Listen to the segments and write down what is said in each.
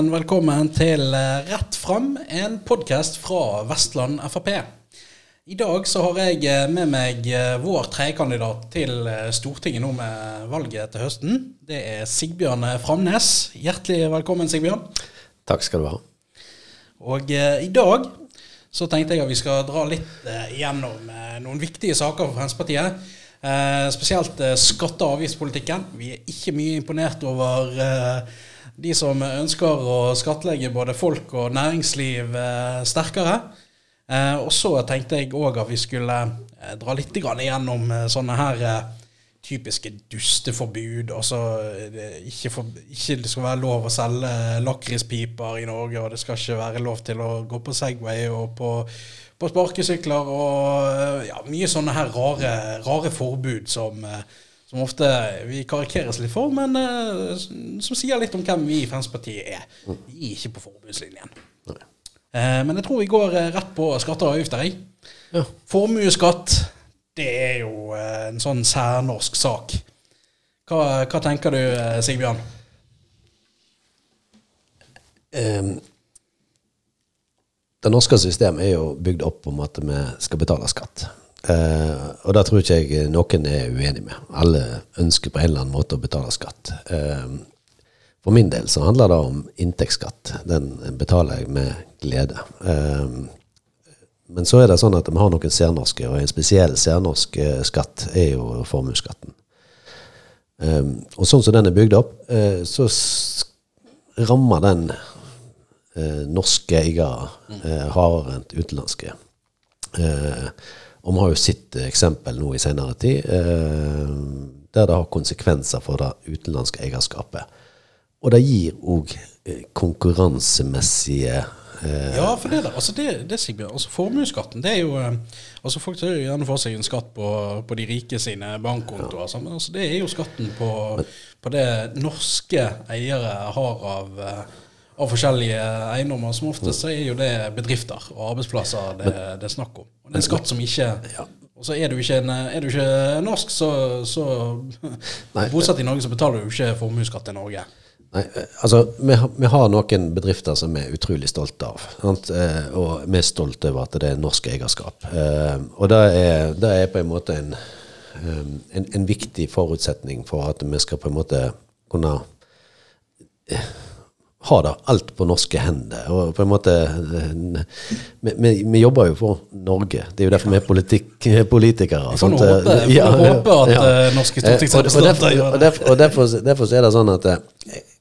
sammen velkommen til eh, Rett fram, en podkast fra Vestland Frp. I dag så har jeg eh, med meg eh, vår tredjekandidat til Stortinget nå med valget til høsten. Det er Sigbjørn Framnes. Hjertelig velkommen, Sigbjørn. Takk skal du ha. Og i dag så tenkte jeg at vi skal dra litt gjennom noen viktige saker for Fremskrittspartiet. Spesielt skatte- og avgiftspolitikken. Vi er ikke mye imponert over de som ønsker å skattlegge både folk og næringsliv eh, sterkere. Eh, og så tenkte jeg òg at vi skulle eh, dra litt igjennom sånne her typiske dusteforbud. Altså ikke, for, ikke det skal være lov å selge lakrispiper i Norge, og det skal ikke være lov til å gå på Segway og på, på sparkesykler og ja, mye sånne her rare, rare forbud som som ofte vi karikeres litt for, men uh, som sier litt om hvem vi i Fremskrittspartiet er. Vi er ikke på forbudslinjen. Men jeg tror vi går rett på skatter og avgifter. Ja. Formuesskatt, det er jo en sånn særnorsk sak. Hva, hva tenker du, Sigbjørn? Um, det norske systemet er jo bygd opp om at vi skal betale skatt. Eh, og det tror ikke jeg noen er uenig med. Alle ønsker på en eller annen måte å betale skatt. Eh, for min del så handler det om inntektsskatt. Den betaler jeg med glede. Eh, men så er det sånn at vi har noen særnorske, og en spesiell særnorsk skatt er jo formuesskatten. og sånn som den er bygd opp, så rammer den norske eiere hardere enn utenlandske. Eh, og vi har jo sett eksempel nå i senere tid eh, der det har konsekvenser for det utenlandske eierskapet. Og det gir òg eh, konkurransemessige eh, Ja, for det der, altså det, det Sigbjørn, altså Formuesskatten det er jo eh, altså Folk tar jo gjerne for seg en skatt på, på de rike sine bankkontoer, ja. men altså det er jo skatten på, på det norske eiere har av eh, av forskjellige eiendommer. Som oftest så er jo det bedrifter og arbeidsplasser det, det er snakk om. Og det er en skatt som ikke Og så er du ikke, en, er du ikke norsk, så, så bosatt i Norge, så betaler du ikke formuesskatt i Norge. Nei, altså, vi vi har, noen bedrifter som vi er utrolig stolte av. Sant? Eh, og vi er stolte over at det er norsk eierskap. Eh, og det er, det er, på en måte en, en, en viktig forutsetning for at vi skal på en måte kunne har det alt på norske hender. Og på en måte Vi, vi, vi jobber jo for Norge. Det er jo derfor vi er politikk, politikere. Vi får nå håpe, ja, håpe, at ja. Eh, norske stortingsrepresentanter gjør det. Og derfor, derfor, er det sånn at eh,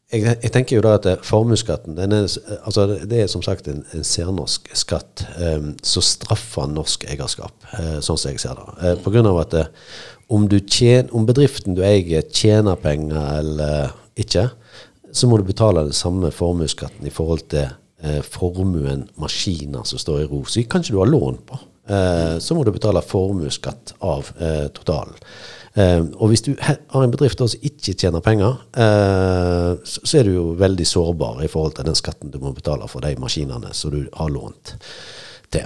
jeg, jeg, tenker jo da at eh, formuesskatten altså Det er som sagt en, en særnorsk skatt um, som straffer norsk eierskap, uh, sånn som jeg ser det. Uh, på grunn av at uh, om, tjener, om bedriften du eier, tjener penger eller ikke, så må du betale den samme formuesskatten i forhold til eh, formuen maskiner som står i ro. Så kan du ha lån på. Eh, så må du betale formuesskatt av eh, totalen. Eh, og hvis du har en bedrift som ikke tjener penger, eh, så, så, er du jo veldig sårbar i forhold til den skatten du må betale for de maskinene som du har lånt til.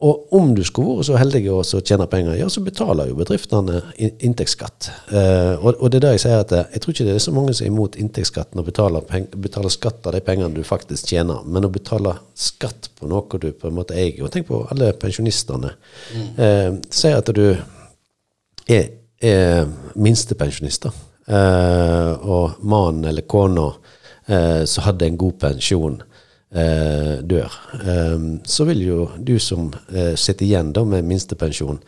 Og om du skulle vært så heldig å tjene penger, ja, så betaler jo bedriftene inntektsskatt. Eh, og, og, det er det jeg sier at eh, jeg tror ikke det er så mange som er imot inntektsskatten og betaler, betaler, skatt av de pengene du faktisk tjener, men å betale skatt på noe du på en måte eier. Og tenk på alle pensjonistene. Mm. Eh, Si at du er, er minstepensjonist. Eh, og mannen eller kona eh, som hadde en god pensjon dør, eh, så vil jo du som eh, sitter igjen da med minstepensjon,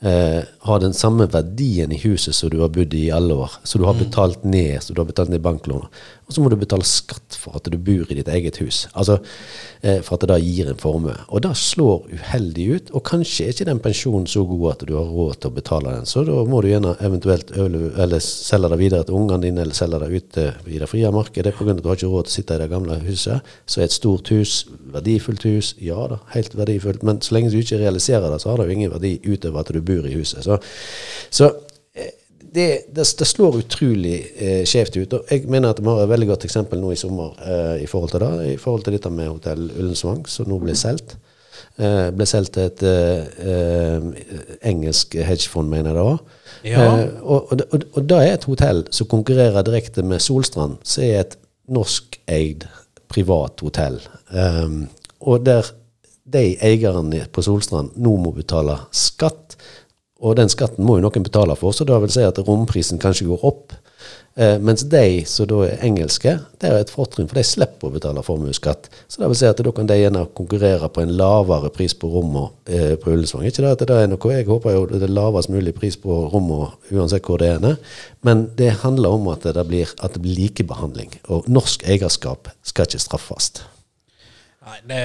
eh, har den samme verdien i huset som du har bodd i i alle år. Så du har mm. betalt ned så du har betalt ned banklånet. Og så må du betale skatt for at du bor i ditt eget hus. Altså eh, for at det da gir en formue. Og det slår uheldig ut. Og kanskje er ikke den pensjonen så god at du har råd til å betale den. Så da må du gjerne eventuelt eller selge det videre til ungene dine, eller selge det ute i det frie markedet pga. at du har ikke råd til å sitte i det gamle huset. Så er et stort hus, verdifullt hus, ja da, helt verdifullt. Men så lenge du ikke realiserer det, så har det jo ingen verdi utover at du bor i huset. Så, så det, det, det, slår utrolig eh, skjevt ut. og Jeg mener at vi har et veldig godt eksempel nå i sommer eh, i forhold til det. I forhold til dette med Hotell Ullensvang, som nå ble solgt. Eh, ble solgt til et eh, eh, engelsk hedgefond, mener jeg det var. Ja. Eh, og, og, og, og det er et hotell som konkurrerer direkte med Solstrand, som er et norskeid privat hotell, um, og der de eierne på Solstrand nå må betale skatt, og den skatten må jo noen betale for, så da vil si at romprisen kanskje går opp. Eh, mens de som da er engelske, det er et fortrinn, for de slipper å betale formuesskatt. Så det vil si at da kan de gjerne konkurrere på en lavere pris på rommene eh, på Ullensvang. Ikke det at det er noe, Jeg håper jo det er lavest mulig pris på rommene uansett hvor det er. Men det handler om at det blir, at det blir likebehandling. Og norsk eierskap skal ikke straffes. Nei, det,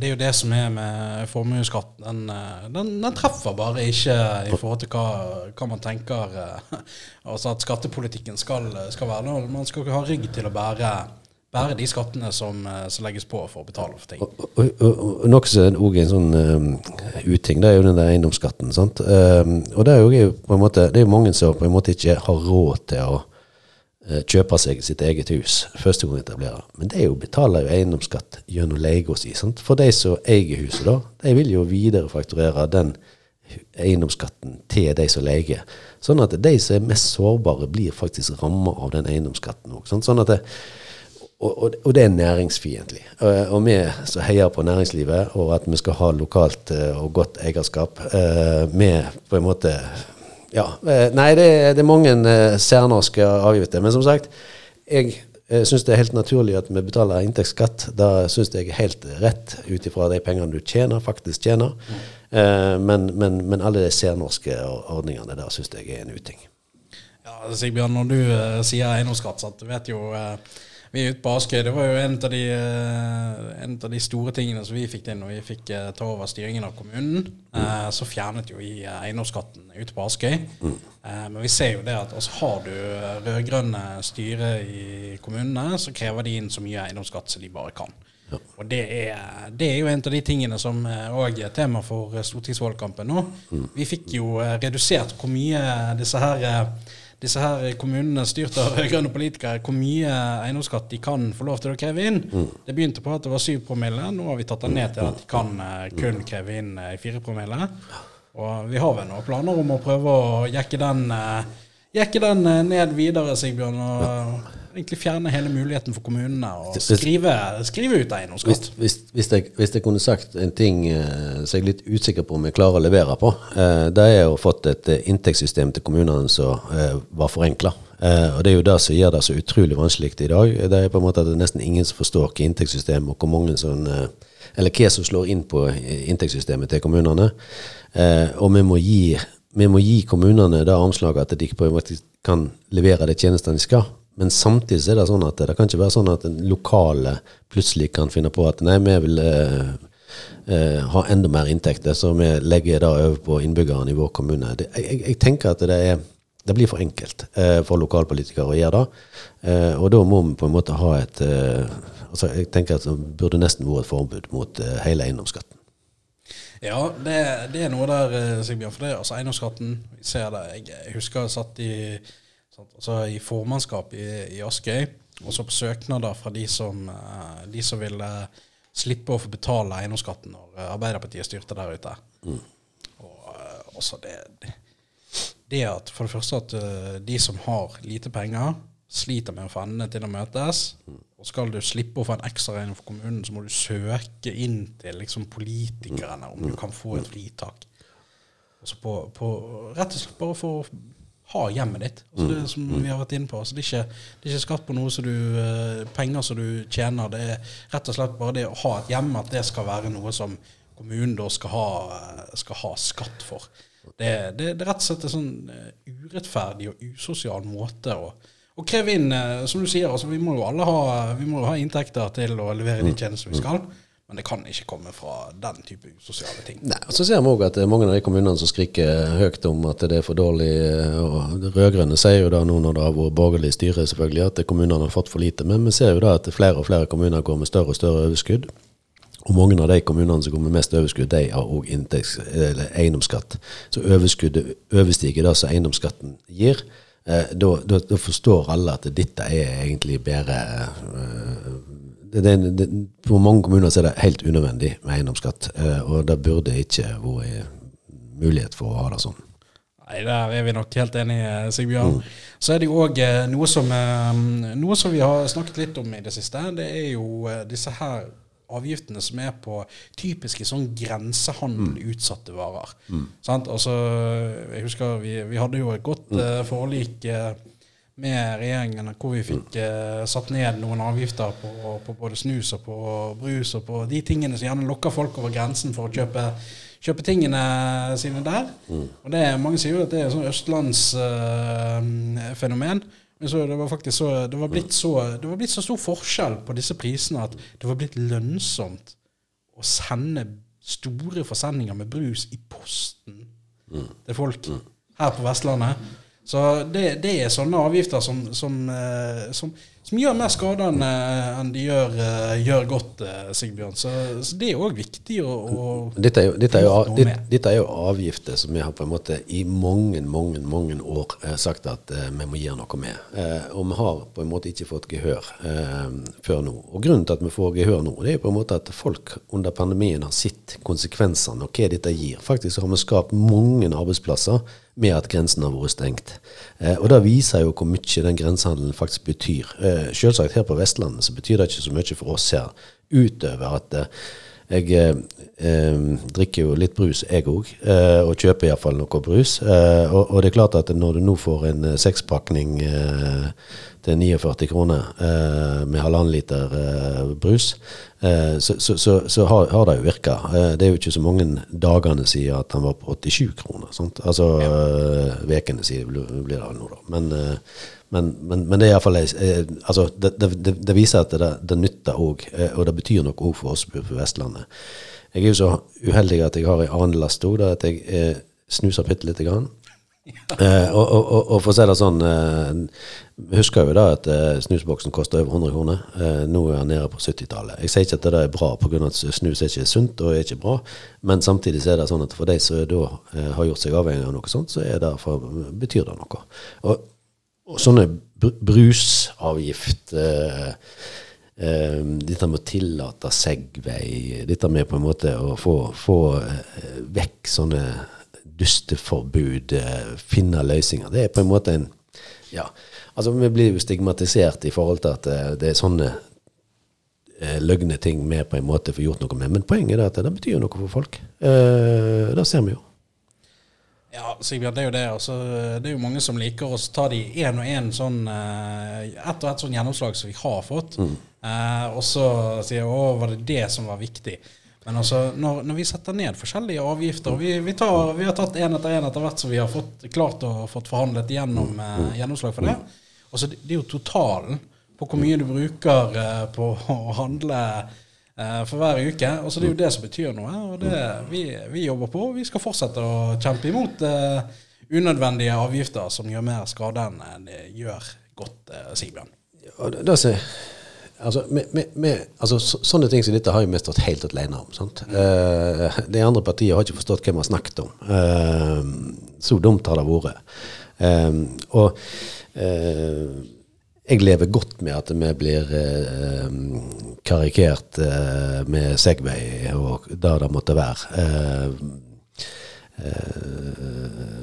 det, er jo det som er med formuesskatt. Den, den, den, treffer bare ikke i forhold til hva, hva man tenker eh, altså at skattepolitikken skal, skal være. Man skal ikke ha rygg til å bære, bære de skattene som, eh, som, legges på for å betale for ting. Og, og, og, Noe som er en sånn um, uting, det er jo den der eiendomsskatten. sant? Um, og det er jo på en måte, det er mange som på en måte ikke har råd til å Eh, kjøpe seg sitt eget hus første gang etablerer. Men de betaler jo eiendomsskatt gjennom leia si. For de som eier huset, da, de vil jo viderefakturere den eiendomsskatten til de som leier. Sånn at de som er mest sårbare, blir faktisk ramma av den eiendomsskatten òg. Sånn og, og, og, det er næringsfiendtlig. Og, og, vi som heier på næringslivet, og at vi skal ha lokalt eh, og godt eierskap, eh, vi på en måte ja. Eh, nei, det, det er mange uh, særnorske avgifter. Men som sagt, jeg uh, syns det er helt naturlig at vi betaler inntektsskatt. Da syns jeg er helt rett ut ifra de pengene du tjener, faktisk tjener. Mm. Men, men, men, alle de særnorske ordningene der syns jeg er en uting. Ja, Sigbjørn, når du sier eiendomsskatt, du vet jo vi er ute på Askøy. Det var jo en av, de, eh, en av de store tingene som vi fikk til når vi fikk eh, ta over styringen av kommunen. Mm. Så fjernet jo vi eiendomsskatten ute på Askøy. Mm. Men vi ser jo det at altså, har du rød-grønne styre i kommunene, så krever de inn så mye eiendomsskatt som de bare kan. Ja. Og det er, det er, jo en av de tingene som òg er tema for stortingsvalgkampen nå. Mm. Vi fikk jo redusert hvor mye disse her disse her kommunene styrt av rød-grønne politikere, hvor mye eiendomsskatt de kan få lov til å kreve inn. Mm. Det begynte på at det var syv promille. Nå har vi tatt det ned til at de kan uh, kun kreve inn uh, fire promille. Og vi har vel noen planer om å prøve å jekke den, uh, jekke den ned videre, Sigbjørn. og egentlig fjerne hele muligheten for kommunene å skrive, skrive ut eiendomsskatt. Hvis, hvis, hvis, hvis, jeg kunne sagt en ting eh, som jeg er litt usikker på om jeg klarer å levere på, eh, det er jo fått et eh, inntektssystem til kommunene som eh, var forenkla. Uh, og det er jo det som gjør det så utrolig vanskelig i dag. Det er på en måte at det er nesten ingen som forstår hva inntektssystemet og hvor mange som uh, eller hva som slår inn på inntektssystemet til kommunene. og vi må gi vi må gi kommunene det armslaget at de på en måte kan levere de tjenestene de skal. Men samtidig er det sånn at det kan ikke være sånn at den lokale plutselig kan finne på at nei, vi vil eh, eh, ha enda mer inntekter, så vi legger det over på innbyggerne i vår kommune. Det, jeg, jeg, tenker at det, er, det blir for enkelt eh, for lokalpolitikere å gjøre det. Eh, og da må vi på en måte ha et eh, altså Jeg tenker at det burde nesten vært et forbud mot eh, hele eiendomsskatten. Ja, det, det, er noe der, Sigbjørn. For det, altså eiendomsskatten, vi ser det. Jeg, husker jeg satt i Altså I formannskap i, i Askøy, og så på søknader fra de som, eh, de som ville slippe å få betale eiendomsskatten når eh, Arbeiderpartiet styrte der ute. Mm. Og eh, også det, det, at for det første at de som har lite penger, sliter med å få endene til å møtes. Mm. Og skal du slippe å få en ekstraregning for kommunen, så må du søke inn til liksom, politikerne om du kan få et fritak. Altså på, på, rett og slett bare for ha hjemmet ditt. Altså det som mm. vi har vært inne på. Altså det, er ikke, det, er ikke, skatt på noe som du, eh, penger som du tjener. Det er rett og slett bare det å ha et hjem, at det skal være noe som kommunen da skal ha, eh, skal ha skatt for. Det, det, det, er rett og slett en sånn eh, urettferdig og usosial måte å, å kreve inn Som du sier, altså vi må jo alle ha, vi må ha inntekter til å levere de mm. tjenestene vi skal. Men det kan ikke komme fra den type sosiale ting. Nei, og Så ser vi òg at det er mange av de kommunene som skriker høyt om at det er for dårlig. og rød-grønne sier jo da nå når det har vært borgerlig styre selvfølgelig, at kommunene har fått for lite. Men vi ser jo da at flere og flere kommuner går med større og større overskudd. Og mange av de kommunene som går med mest overskudd, de har òg eiendomsskatt. Så overskuddet overstiger det som eiendomsskatten gir. Eh, da, da, da, forstår alle at dette er egentlig bedre eh, det, det, For mange kommuner er det helt unødvendig med eiendomsskatt, eh, og det burde ikke vært mulighet for å ha det sånn. Nei, Der er vi nok helt enige, Sigbjørn. Mm. Så er det jo òg noe, som, noe som vi har snakket litt om i det siste. Det er jo disse her avgiftene som er på typiske sånn grensehandel-utsatte mm. varer. Mm. Altså, jeg husker vi, vi, hadde jo et godt uh, forlik uh, med regjeringen hvor vi fikk eh, satt ned noen avgifter på, på, både snus og på brus og på de tingene som gjerne lokker folk over grensen for å kjøpe, kjøpe tingene sine der. Mm. Og det, Mange sier jo at det er et sånn østlandsfenomen. men så det var faktisk så det var, så det var blitt så stor forskjell på disse prisene at det var blitt lønnsomt å sende store forsendinger med brus i posten mm. til folk mm. her på Vestlandet. Så det, det er sånne avgifter som, som, eh, som, som gjør mer skade enn eh, de gjør, eh, gjør godt, Sigbjørn. Så, så det er òg viktig å, å dette, er jo, dette, er jo, dette, dette, er jo, avgifter som vi har på en måte i mange mange, mange år eh, sagt at eh, vi må gjøre noe med. Eh, og vi har på en måte ikke fått gehør før nå. Og grunnen til at vi får gehør nå, det er på en måte at folk under pandemien har sett konsekvensene og hva dette gir. Faktisk har vi skapt mange arbeidsplasser med at grensen har vært stengt. Eh, og Det viser jo hvor mye den grensehandelen faktisk betyr. Eh, selvsagt her på Vestlandet så betyr det ikke så mye for oss her, utover at eh, jeg eh, eh, drikker jo litt brus, jeg òg, eh, og kjøper iallfall noe brus. Eh, og, og, det er klart at når du nå får en sekspakning til 49 kroner eh, med halvannen liter eh, brus, eh, så, så, så, så har, har, det jo virka. det er jo ikke så mange dagene siden at han var på 87 kroner. Sant? Altså ukene ja. siden blir det nå, da. Men, men, men, men, det er iallfall altså, det, det, det, viser at det, det nytter òg, og det betyr noe òg for oss på Vestlandet. Jeg er jo så uheldig at jeg har en annen last òg, at jeg snuser bitte lite grann. Eh, og, og, og, og, for å si det sånn eh, Husker jo da at eh, snusboksen koster over 100 kroner. Eh, nå er den nede på 70-tallet. Jeg sier ikke at det er bra pga. at snus er ikke sunt og er ikke bra, men samtidig er det sånn at for de som da eh, har gjort seg avhengig av noe sånt, så er det for, betyr det noe. Og, sånne br brusavgift eh, dette med å tillate Segway, dette med på en måte å få, få vekk sånne dusteforbud, eh, finne løsninger. Det er på en måte en Ja, altså vi blir jo stigmatisert i forhold til at eh, det er sånne eh, løgne ting vi på en måte får gjort noe med. Men poenget er at det betyr noe for folk. Det ser vi jo. Ja, Sigbjørn, det er jo det. Altså, det er jo mange som liker å ta de én og én sånn Ett og ett sånn gjennomslag som vi har fått. Mm. Eh, og så sier jeg 'Å, var det det som var viktig'? Men altså, når, når, vi setter ned forskjellige avgifter Vi, vi, tar, vi har tatt én etter én etter hvert som vi har fått, klart å fått forhandlet gjennom eh, gjennomslag for det. Altså, det, det er jo totalen på hvor mye du bruker eh, på å handle eh, for hver uke. Altså, det er jo det som betyr noe. Og det, vi, vi jobber på. Vi skal fortsette å kjempe imot eh, unødvendige avgifter som gjør mer skade enn det gjør godt, eh, Sigbjørn. Ja, det, det, Altså, med, med, med, altså, så, sånne ting som dette har jo vi stått helt alene om. Sant? Uh, de andre partiene har ikke forstått hva vi har snakket om. Uh, så dumt har det vært. Uh, og jeg lever godt med at vi blir karikert med Segway og det det måtte være.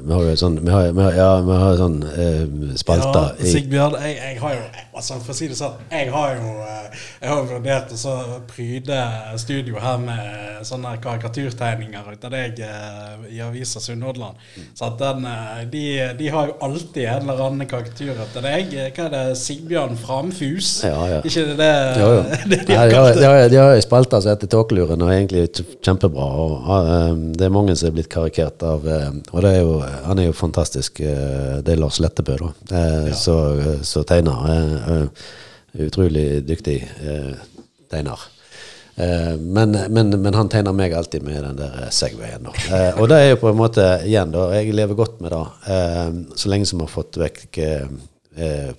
vi har jo sånn, vi har, vi har, ja, vi har sånn spalter ja, Sigbjørn, jeg, jeg har jo altså For å si det sånn, jeg har jo eh, jeg har vurdert å pryde studio her med sånne karikaturtegninger ut av deg eh, i avisa Sunnhordland. Så at den, eh, de, de, har jo alltid en eller annen karikatur etter deg. Hva er det? Sigbjørn Framfus? Ja, ja. Ikke det det, jo, jo. det de har kalt det? De har jo spalter seg etter Tåkeluren, og er egentlig kjempebra. Og, uh, det er mange som er blitt karikert av uh, Og er jo, han er jo fantastisk. Det er Lars Lettebø, da, ja. som tegner. Uh, utrolig dyktig uh, tegner. Uh, men, men, men, han tegner meg alltid med den der Segwayen. Da. og det er jo på en måte igjen, da, jeg lever godt med det, så lenge som vi har fått vekk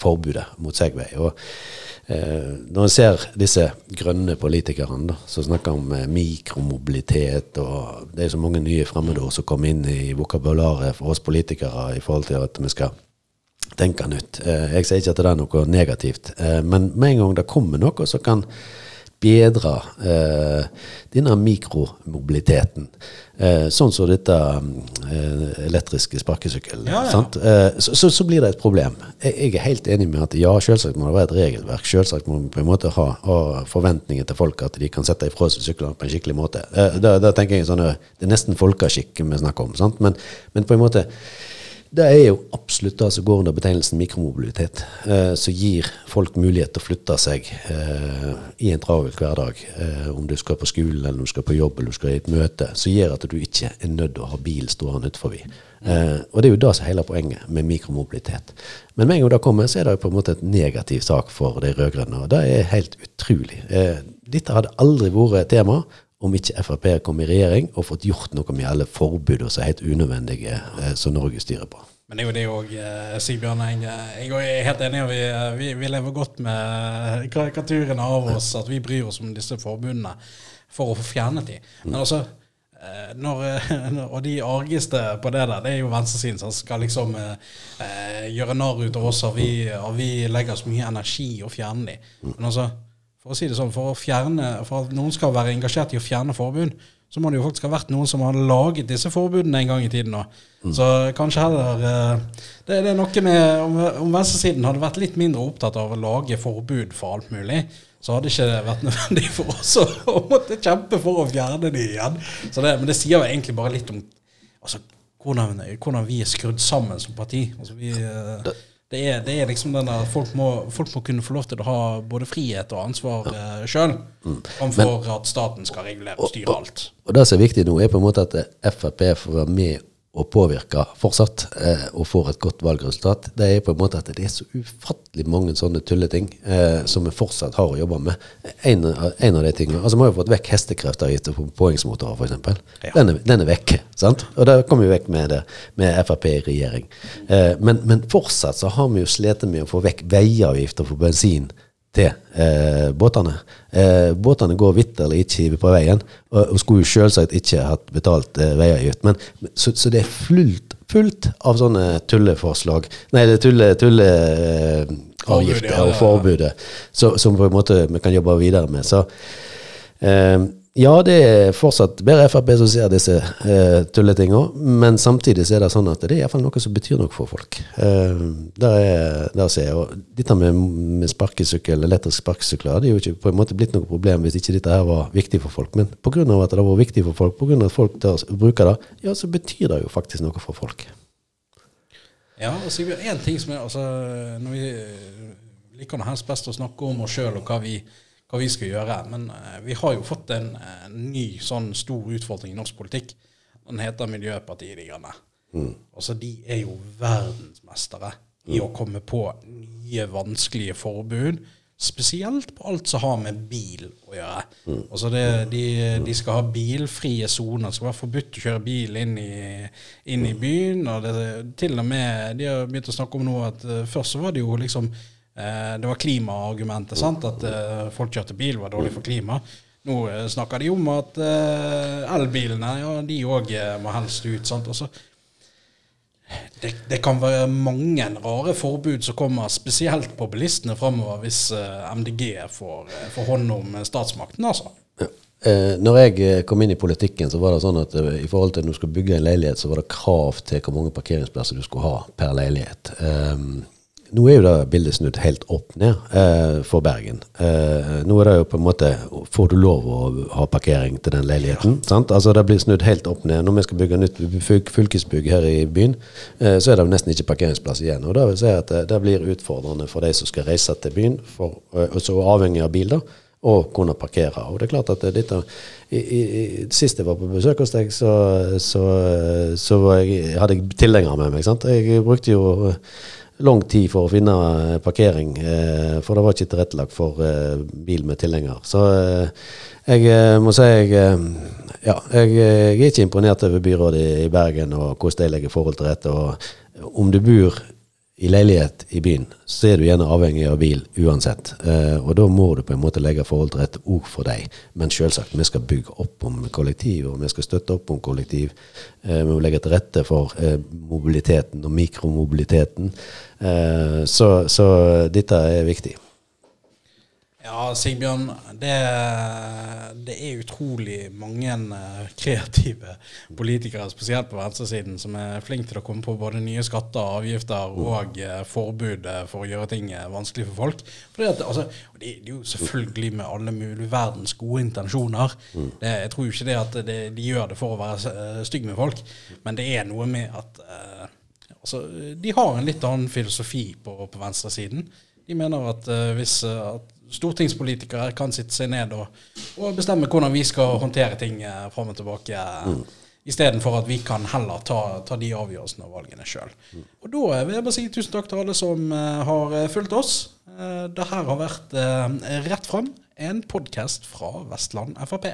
forbudet mot Segway. Og når en ser disse grønne politikerne som snakker om mikromobilitet, og det er så mange nye fremmedord som kommer inn i vokabularet for oss politikere i forhold til at vi skal tenke nytt. Eh, jeg sier ikke at det er noe negativt, eh, men med en gang det kommer noe som kan bedre eh, denne mikromobiliteten. Sånn som dette elektriske sparkesykkel. Ja, ja. sant? Så, så, så blir det et problem. Jeg, er helt enig med at ja, selvsagt må det være et regelverk. Selvsagt må vi på en måte ha, forventninger til folk at de kan sette ifra seg syklene på en skikkelig måte. Da, da tenker jeg sånn, Det er nesten folkeskikk vi snakker om. sant? Men, men på en måte det er jo absolutt det som går under betegnelsen mikromobilitet, eh, som gir folk mulighet til å flytte seg eh, i en travel hverdag. Eh, om du skal på skolen, eller om du skal på jobb, eller du skal i et møte, som gjør at du ikke er nødt til å ha bil stående utenfor. Eh, og det er jo det som er hele poenget med mikromobilitet. Men med en gang det kommer, så er det jo på en måte et negativ sak for de rød-grønne, og det er helt utrolig. Eh, dette hadde aldri vært tema om ikke Frp kom i regjering og fått gjort noe med alle forbud som er helt unødvendige, eh, som Norge styrer på. Men det er jo det òg, Sigbjørn. Jeg, jeg er helt enig. vi, vi, vi lever godt med karikaturene av oss, at vi bryr oss om disse forbundene for å få fjernet de. Men altså, eh, når, og de argeste på det der, det er jo venstresiden som skal liksom eh, gjøre narr ut av oss, og vi, og vi legger så mye energi å fjerne de. Men altså, for å si det sånn, for, fjerne, for at noen skal være engasjert i å fjerne forbud, så må det jo faktisk ha vært noen som har laget disse forbudene en gang i tiden. Mm. Så kanskje heller eh, det, det er noe med Om, om venstresiden hadde vært litt mindre opptatt av å lage forbud for alt mulig, så hadde ikke det vært nødvendig for oss å, måtte kjempe for å fjerne de igjen. Så det, men det sier jo egentlig bare litt om altså, hvordan, hvordan vi er skrudd sammen som parti. Altså, vi, eh, det er, det er, liksom den der folk må, folk må, kunne få lov til å ha både frihet og ansvar uh, sjøl, framfor at staten skal regulere og styre alt. Og, og Det som er viktig nå, er på en måte at Frp får være med og påvirke fortsatt, eh, og får et godt valgresultat. Det er på en måte at det er så ufattelig mange sånne tulleting eh, som vi fortsatt har å jobbe med. En, en av de tingene, altså Vi har jo fått vekk hestekreftavgifter på påhengsmotorer, f.eks. Ja. Den, er, den er vekk. sant? Og det kommer vi vekk med det med Frp i regjering. Eh, men, men, fortsatt så har vi jo slitt med å få vekk veiavgifter for bensin til eh, båtene. Eh, båtene går vitterlig ikke på veien, og, og skulle jo selvsagt ikke hatt betalt eh, veiavgift. Men, så, så, det er fullt, fullt av sånne tulleforslag Nei, det er tulle, tulleavgifter eh, og forbudet som på en måte vi kan jobbe videre med. Så eh, ja, det er fortsatt bare Frp som ser disse uh, tulletinga, men samtidig så er det sånn at det er iallfall noe som betyr noe for folk. Uh, der er, der ser jeg, og Dette med, med sparkesykkel, elektrisk sparkesykler det er jo ikke på en måte blitt noe problem hvis ikke dette her var viktig for folk. Men pga. at det var viktig for folk, pga. at folk der bruker det, ja, så betyr det jo faktisk noe for folk. Ja, og Sigbjørn, én ting som er altså, Når vi liker nå helst best å snakke om oss sjøl og hva vi hva vi skal gjøre. Men uh, vi har jo fått en, en, ny sånn stor utfordring i norsk politikk. Den heter Miljøpartiet De Grønne. Mm. Altså, de er jo verdensmestere mm. i å komme på nye, vanskelige forbud. Spesielt på alt som har med bil å gjøre. Mm. Altså det, de, de, skal ha bilfrie soner. Det skal være forbudt å kjøre bil inn i, inn i byen. og det, til og med, De har begynt å snakke om nå at uh, først så var det jo liksom Eh, det var klimaargumentet, sant? at eh, folk kjørte bil var dårlig for klimaet. Nå eh, snakker de om at elbilene ja, de òg må helst ut. sant? Også, det, det, kan være mange rare forbud som kommer spesielt på bilistene framover hvis MDG får, får hånd om statsmakten, altså. Ja. Eh, når jeg kom inn i politikken, så var det sånn at i forhold til når du skulle bygge en leilighet, så var det krav til hvor mange parkeringsplasser du skulle ha per leilighet. Um, nå er jo det bildet snudd helt opp ned eh, for Bergen. Eh, nå er det jo på en måte Får du lov å ha parkering til den leiligheten? Ja. sant? Altså Det blir snudd helt opp ned. Når vi skal bygge nytt fylkesbygg her i byen, eh, så er det jo nesten ikke parkeringsplass igjen. Og Det vil si at det, det blir utfordrende for de som skal reise til byen, for, eh, og så avhengig av bil, da, å kunne parkere. Og det er klart at dette i, i, Sist jeg var på besøk hos deg, så, så, så jeg, hadde jeg tilhengere med meg. sant? Jeg brukte jo lang tid for å finne eh, parkering, eh, for det var ikke tilrettelagt for eh, bil med tilhenger. Så jeg må si jeg, ja, jeg, jeg er ikke imponert over byrådet i Bergen og hvordan de legger forhold til rette. og Om du bor i leilighet i byen, så er du gjerne avhengig av bil uansett. Eh, og da må du på en måte legge forhold til rette òg for deg. Men selvsagt, vi skal bygge opp om kollektiv, og vi skal støtte opp om kollektiv. Eh, vi må legge til rette for eh, mobiliteten og mikromobiliteten. Eh, så, så, dette er viktig. Ja, Sigbjørn, det, det er utrolig mange eh, kreative politikere, spesielt på venstresiden, som er flinke til å komme på både nye skatter, avgifter og eh, forbud eh, for å gjøre ting vanskelig for folk. Fordi at, altså, det, er jo selvfølgelig med alle mulige verdens gode intensjoner. Det, jeg tror jo ikke det at det, de gjør det for å være stygge stygg med folk, men det er noe med at altså, de har en litt annen filosofi på, på venstresiden. De mener at hvis at stortingspolitikere kan sitte seg ned og, og bestemme hvordan vi skal håndtere ting uh, fram og tilbake, Mm. istedenfor at vi kan heller ta, ta de avgjørelsene og valgene sjøl. Og da eh, vil jeg bare si tusen takk til alle som eh, har eh, fulgt oss. Det her har vært eh, Rett fram, en podkast fra Vestland Frp.